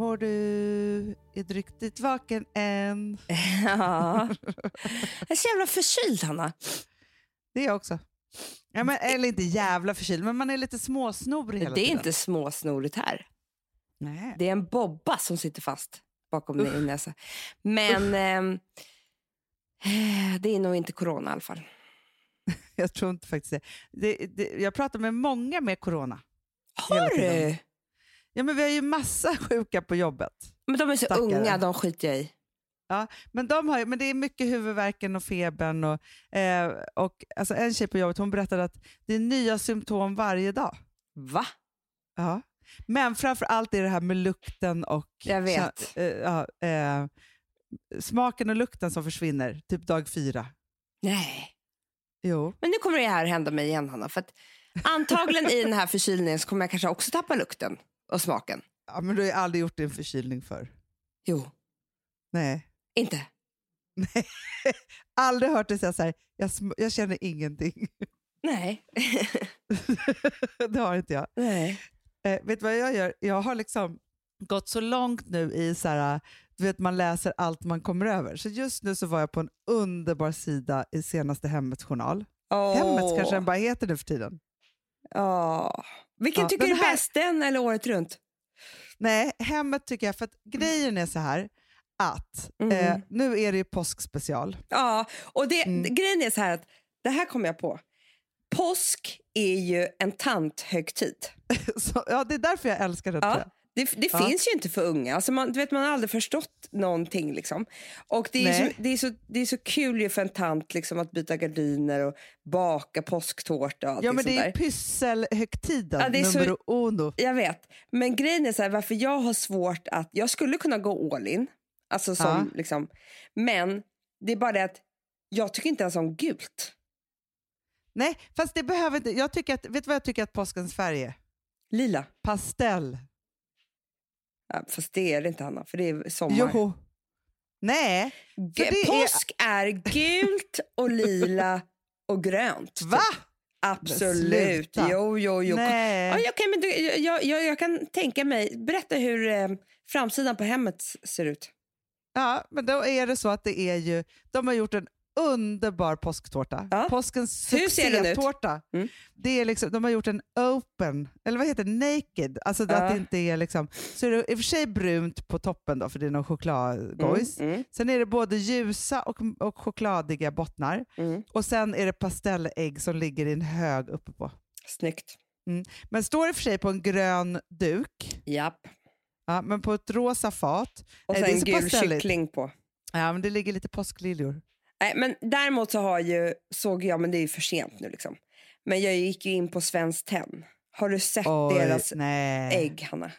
mår du? Är du riktigt vaken än? Ja. Jag är så jävla förkyld, Hanna. Det är jag också. Ja, men, eller inte jävla förkyld, men man är lite småsnorig hela Det är tiden. inte småsnorigt här. Nej. Det är en bobba som sitter fast bakom din näsa. Men ehm, eh, det är nog inte corona i alla fall. Jag tror inte faktiskt det. det, det jag pratar med många med corona. Har du? Ja, men vi har ju massa sjuka på jobbet. Men de är så Stackare. unga, de skiter jag i. Men, de har, men det är mycket huvudvärken och febern. Och, eh, och, alltså en tjej på jobbet hon berättade att det är nya symptom varje dag. Va? Ja. Men framför allt är det här med lukten och Jag vet. eh, ja, eh, smaken och lukten som försvinner, typ dag fyra. Nej. Jo. Men nu kommer det här hända mig igen, Hanna. För antagligen i den här förkylningen så kommer jag kanske också tappa lukten och smaken. Ja, men du har ju aldrig gjort en förkylning för. Jo, Nej. inte. Aldrig hört dig säga så här, jag, jag känner ingenting. Nej. det har inte jag. Nej. Eh, vet du vad jag gör? Jag har liksom gått så långt nu i så här, du vet man läser allt man kommer över. Så just nu så var jag på en underbar sida i senaste Hemmets journal. Åh. Hemmets kanske den bara heter nu för tiden. Åh. Vilken Ja, tycker du är här- bäst, den eller året runt? Nej, Hemmet tycker jag, för att grejen är så här att Mm. eh, nu är det ju påskspecial. Ja, och det, Mm. grejen är så här att det här kom jag på. Påsk är ju en tanthögtid. Så, ja, det är därför jag älskar det. Ja. Det, det Ja. finns ju inte för unga. Alltså man, du vet, man har aldrig förstått någonting. Liksom. Och det, är så, det, är så, det är så kul ju för en tant liksom, att byta gardiner och baka påsktårta och Ja, men det är där. pysselhögtiden, Ja, det är så- nummer uno. Jag vet. Men grejen är så här, varför jag har svårt att... Jag skulle kunna gå all in. Alltså som, liksom, men det är bara det att jag tycker inte ens om gult. Nej, fast det behöver inte. Jag tycker att, vet du vad jag tycker att påskens färg är? Lila. Pastell. Fast det är det inte, Hanna, för det är sommar. Jo. Nej, det är- Påsk är... gult och lila och grönt. typ. va? Absolut. Jo, jo, jo. Nej. Ja, okej, men du, jag, jag, jag kan tänka mig... Berätta hur eh, framsidan på hemmet ser ut. Ja, men då är det så att det är ju, de har gjort en underbar påsktårta. Ja. Påskens succétårta. Mm. Det är liksom, de har gjort en open, eller vad heter det, naked. Alltså Ja. att det inte är liksom, så är det i och för sig brunt på toppen då, för det är någon chokladgojs. Mm, mm, Sen är det både ljusa och, och chokladiga bottnar. mm. Och sen är det pastellägg som ligger i en hög uppe på. Snyggt. Men står i och för sig på en grön duk, Japp. ja, men på ett rosa fat. Och sen så gul kyckling på. Ja, men det ligger lite påskliljor. Nej, men däremot så har ju, såg jag, men det är ju för sent nu liksom. Men jag gick ju in på Svenskt Tenn. Har du sett Oj, deras nej. ägg, Hanna?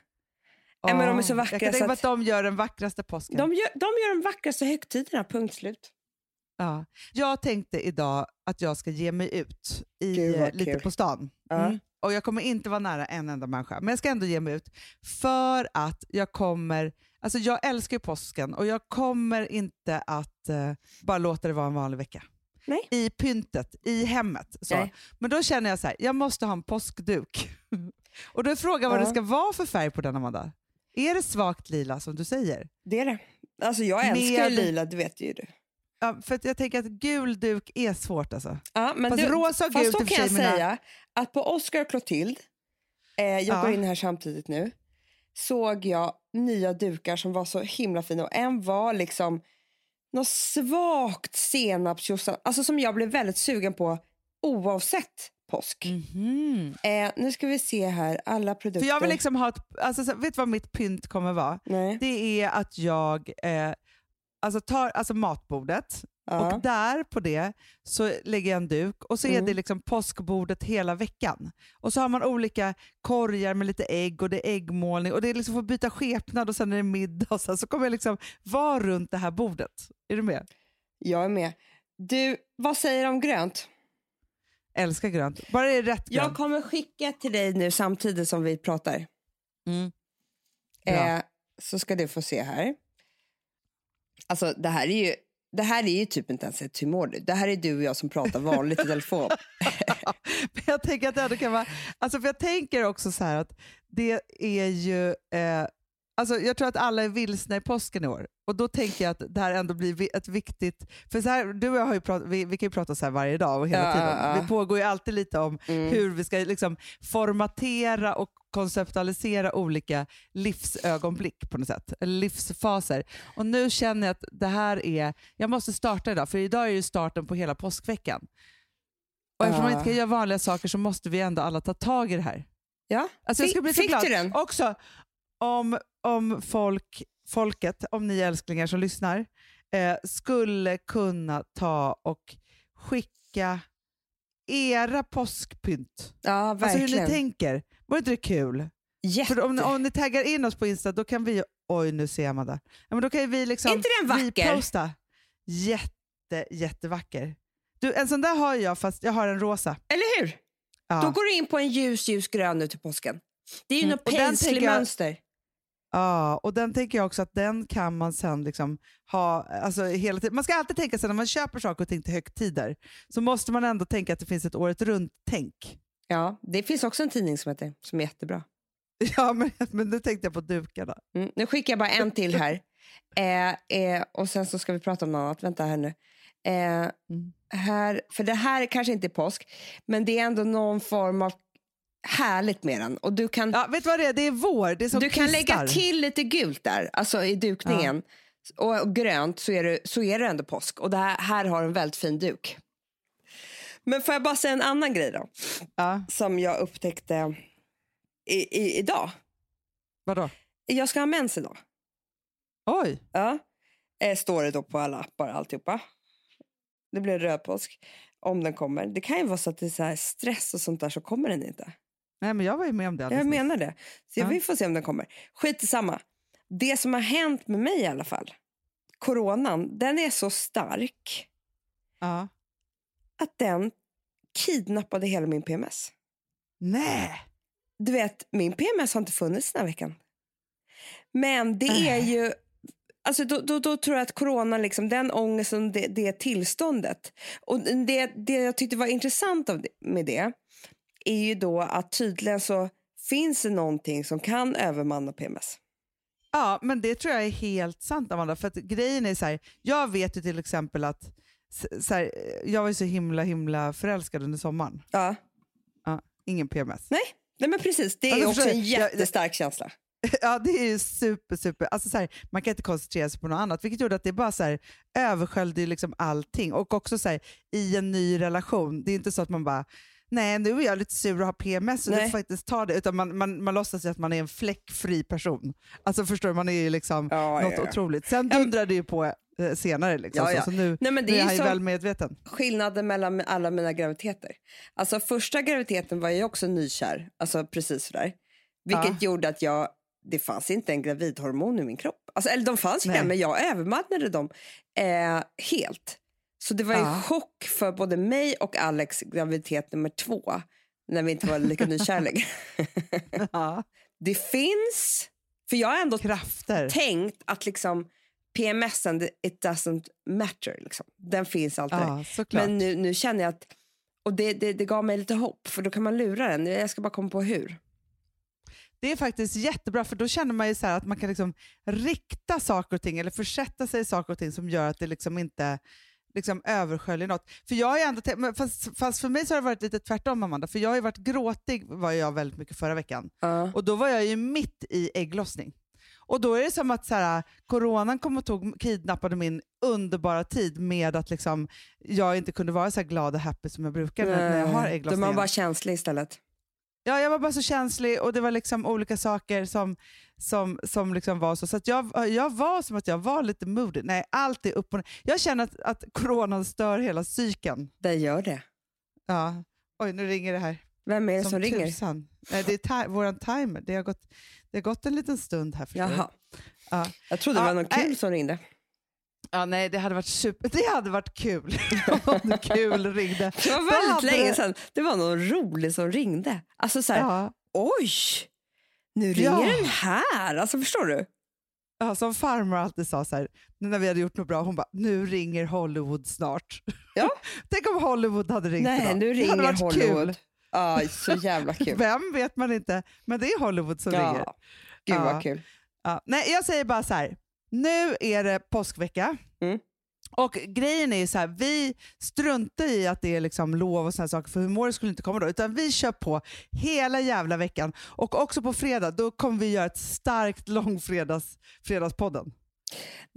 Nej, men de är så vackra Jag kan tänka mig att- att de gör den vackraste påsken. De gör, de gör de vackraste högtiderna, punkt slut. Ja. Jag tänkte idag att jag ska ge mig ut i, eh, lite kul. på stan. Ja. Mm. Och Jag kommer inte vara nära en enda människa, men jag ska ändå ge mig ut. För att jag kommer... Alltså jag älskar ju påsken och jag kommer inte att eh, bara låta det vara en vanlig vecka. Nej. I pyntet, i hemmet. Så. Nej. Men då känner jag så här, jag måste ha en påskduk. och då är frågan vad Ja. det ska vara för färg på den, Amanda. Är det svagt lila som du säger? Det är det. Alltså jag älskar Med- lila, det vet ju du. Ja, för jag tänker att gul duk är svårt alltså. Ja, men Fast du, rosa och fast gult då och för kan jag mina- säga att på Oscar och Clotilde, eh, jag Ja. går in här samtidigt nu, såg jag nya dukar som var så himla fina. Och en var liksom något svagt senapsjuice, alltså som jag blev väldigt sugen på oavsett påsk. Mhm. Eh, nu ska vi se här, alla produkter. För jag vill liksom ha ett, alltså, så- vet du vad mitt pynt kommer vara? Nej. Det är att jag eh, alltså tar alltså matbordet Ja. och där på det så lägger jag en duk och så är Mm. det liksom påskbordet hela veckan. Och så har man olika korgar med lite ägg och det är äggmålning och det är liksom för att byta skepnad och sen är det middag och sen så kommer jag liksom vara runt det här bordet. Är du med? Jag är med. Du, vad säger du om grönt? Älskar grönt. Bara det är rätt Jag grönt. kommer skicka till dig nu samtidigt som vi pratar. Mm. Eh, så ska du få se här. Alltså det här är ju, det här är ju typ inte ens ett humor. Det här är du och jag som pratar vanligt i telefon. Men jag tänker att det ändå kan vara... Alltså för jag tänker också så här att det är ju... Eh, Alltså, jag tror att alla är vilsna i påsken i år. Och då tänker jag att det här ändå blir ett viktigt... För så här, du och jag har ju prat, vi, vi kan ju prata så här varje dag och hela Ja, tiden. ja, ja. Det pågår ju alltid lite om Mm. hur vi ska liksom formatera och konceptualisera olika livsögonblick på något sätt. Livsfaser. Och nu känner jag att det här är... Jag måste starta idag, för idag är ju starten på hela påskveckan. Och eftersom man inte kan göra vanliga saker så måste vi ändå alla ta tag i det här. Ja. Alltså jag ska bli så fick glad. du den? Också om, om folk, folket, om ni älsklingar som lyssnar, eh, skulle kunna ta och skicka era påskpynt. Ja, Alltså hur verkligen. ni tänker. Vore inte det kul? Jätte. För om, om ni taggar in oss på Insta, då kan vi... Oj, nu ser man det. Ja, men då kan vi liksom inte den vacker? reposta. Jätte, jättevacker. Du, en sån där har jag, fast jag har en rosa. Eller hur? Ja. Då går du in på en ljus, ljus grön nu till påsken. Det är ju Mm, något jag- paisley-mönster. Ja, och den tänker jag också att den kan man sen liksom ha alltså hela tiden. Man ska alltid tänka sig när man köper saker och ting till högtider så måste man ändå tänka att det finns ett året runt-tänk. Ja, det finns också en tidning som heter, som är jättebra. Ja, men, men nu tänkte jag på dukarna. Mm. Nu skickar jag bara en till här. Eh, eh, och sen så ska vi prata om något annat. Vänta här nu. Eh, Mm. här, för det här kanske inte är påsk, men det är ändå någon form av härligt med den. Och du kan, Ja, vet du vad det är? Det är vår. Det är som du kan lägga till lite gult där, alltså i dukningen. Och, och grönt så är, det, så är det ändå påsk. Och det här, här har en väldigt fin duk. Men får jag bara säga en annan grej då? Ja, Som jag upptäckte i, i, idag. vadå? Jag ska ha mens idag. Oj, Ja. Eh, står det då på alla appar alltihopa. Det blir röd påsk om den kommer. Det kan ju vara så att det är så här stress och sånt där så kommer den inte. nej men jag var ju med om det Jag menar det. Så jag Ja. vi får se om den kommer. Skit i samma. Det som har hänt med mig i alla fall. Coronan, den är så stark Ja. Att den kidnappade hela min PMS. Nej, Du vet, min PMS har inte funnits den här veckan. Men det är Nej. ju... Alltså då, då, då tror jag att corona, liksom, den ångesten, det, det tillståndet. Och det, det jag tyckte var intressant av det, med det är ju då att tydligen så finns det någonting som kan övermanna PMS. Ja, men det tror jag är helt sant Amanda. För att grejen är så här, jag vet ju till exempel att så här, jag var ju så himla himla förälskad under sommaren. Ja, Ingen PMS. nej, nej men precis. Det är Ja, det också en jag. Jag- jättestark känsla. Ja, det är ju super, super. Alltså så här, man kan inte koncentrera sig på något annat, vilket gjorde att det bara så här, översköljde liksom allting. Och också så här, i en ny relation, det är inte så att man bara Nej, nu är jag lite sur och har PMS och du Nej. får faktiskt ta det. Utan man, man, man låtsas ju att man är en fläckfri person. Alltså förstår du, man är ju liksom Ja, något ja, ja. otroligt. Sen Ja, dundrade det ju på eh, senare. Liksom, Ja, ja. Så, så nu, Nej, men det nu är han ju så- väl medveten. skillnaden mellan alla mina graviditeter. Alltså första graviditeten var jag också nykär, alltså precis sådär. Vilket gjorde att jag, det fanns inte en gravidhormon i min kropp. Alltså, eller de fanns ju men jag övermannade dem eh, helt. Så det var ju Ja. chock för både mig och Alex graviditet nummer två. När vi inte var lika nykära längre. Ja. Det finns, för jag har ändå Krafter. tänkt att liksom PMSen, it doesn't matter. Liksom. Den finns alltid. Ja. Men nu, nu känner jag att, och det, det, det gav mig lite hopp, för då kan man lura den. Jag ska bara komma på hur. Det är faktiskt jättebra för då känner man ju så här att man kan liksom rikta saker och ting eller försätta sig i saker och ting som gör att det liksom inte liksom översköljer något. För jag ju ändå, fast, fast för mig så har det varit lite tvärtom Amanda, för jag har ju varit gråtig var jag väldigt mycket förra veckan. Ja. Och då var jag ju mitt i ägglossning. Och då är det som att så här, coronan kom och tog, kidnappade min underbara tid med att liksom, jag inte kunde vara så glad och happy som jag brukar när, när jag har Då är ägglossningen. man bara känslig istället. Ja, jag var bara så känslig och det var liksom olika saker som, som, som liksom var så. Så att jag, jag var som att jag var lite moody. Nej, allt är upp och ner. Jag känner att, att coronan stör hela psyken. Det gör det. Ja. Oj, nu ringer det här. Vem är det som, som ringer? tusan. Nej, det är ti- våran timer. Det har, gått, det har gått en liten stund här. Jaha. Ja. Jag trodde det Ja, var någon kul som ringde. Ja, nej, det hade varit super. Det hade varit kul om någon kul ringde. Det var väldigt hade länge sedan. Det var någon rolig som ringde. Alltså så här, Ja, oj, nu ringer Ja. den här. Alltså förstår du? ja, som farmor alltid sa så här, när vi hade gjort något bra, hon bara “nu ringer Hollywood snart”. Ja. Tänk om Hollywood hade ringt Nej, idag. nu Det hade ringer varit Hollywood. Kul. Ja, så jävla kul. Vem vet man inte, men det är Hollywood som ringer. Ja, gud Ja. vad kul. Ja, nej, jag säger bara så här. Nu är det påskvecka. Mm. Och grejen är så här, vi struntar i att det är liksom lov och sådana saker för humor skulle inte komma då. Utan vi kör på hela jävla veckan. Och också på fredag, då kommer vi göra ett starkt långfredags fredagspodden.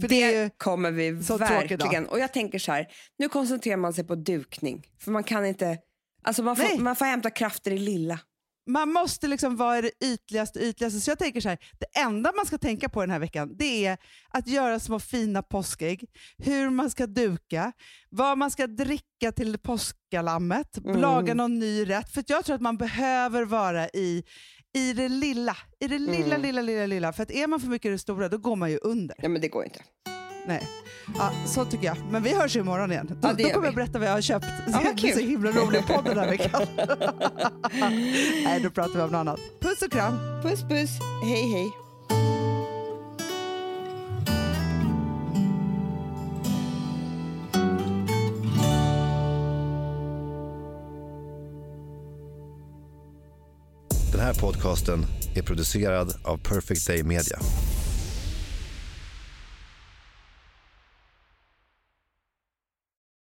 För det det kommer vi verkligen. Och jag tänker så här, nu koncentrerar man sig på dukning. För man kan inte, alltså man Nej. får, man får hämta krafter i lilla. Man måste liksom vara det ytligaste, ytligaste. Så jag tänker så här, det enda man ska tänka på den här veckan det är att göra små fina påskägg, hur man ska duka, vad man ska dricka till påskalammet, Mm. laga någon ny rätt. För jag tror att man behöver vara i, i det lilla, i det lilla, Mm. lilla, lilla, lilla. För att är man för mycket i det stora då går man ju under. Ja men det går inte. Nej. Ja, så tycker jag. Men vi hörs ju imorgon igen. Då, Ja, då kommer vi. jag berätta vad jag har köpt. Ja, det blir så himla rolig podd den här veckan. Nej, då pratar vi om något annat. Puss och kram. Puss puss, hej hej. Den här podcasten är producerad av Perfect Day Media.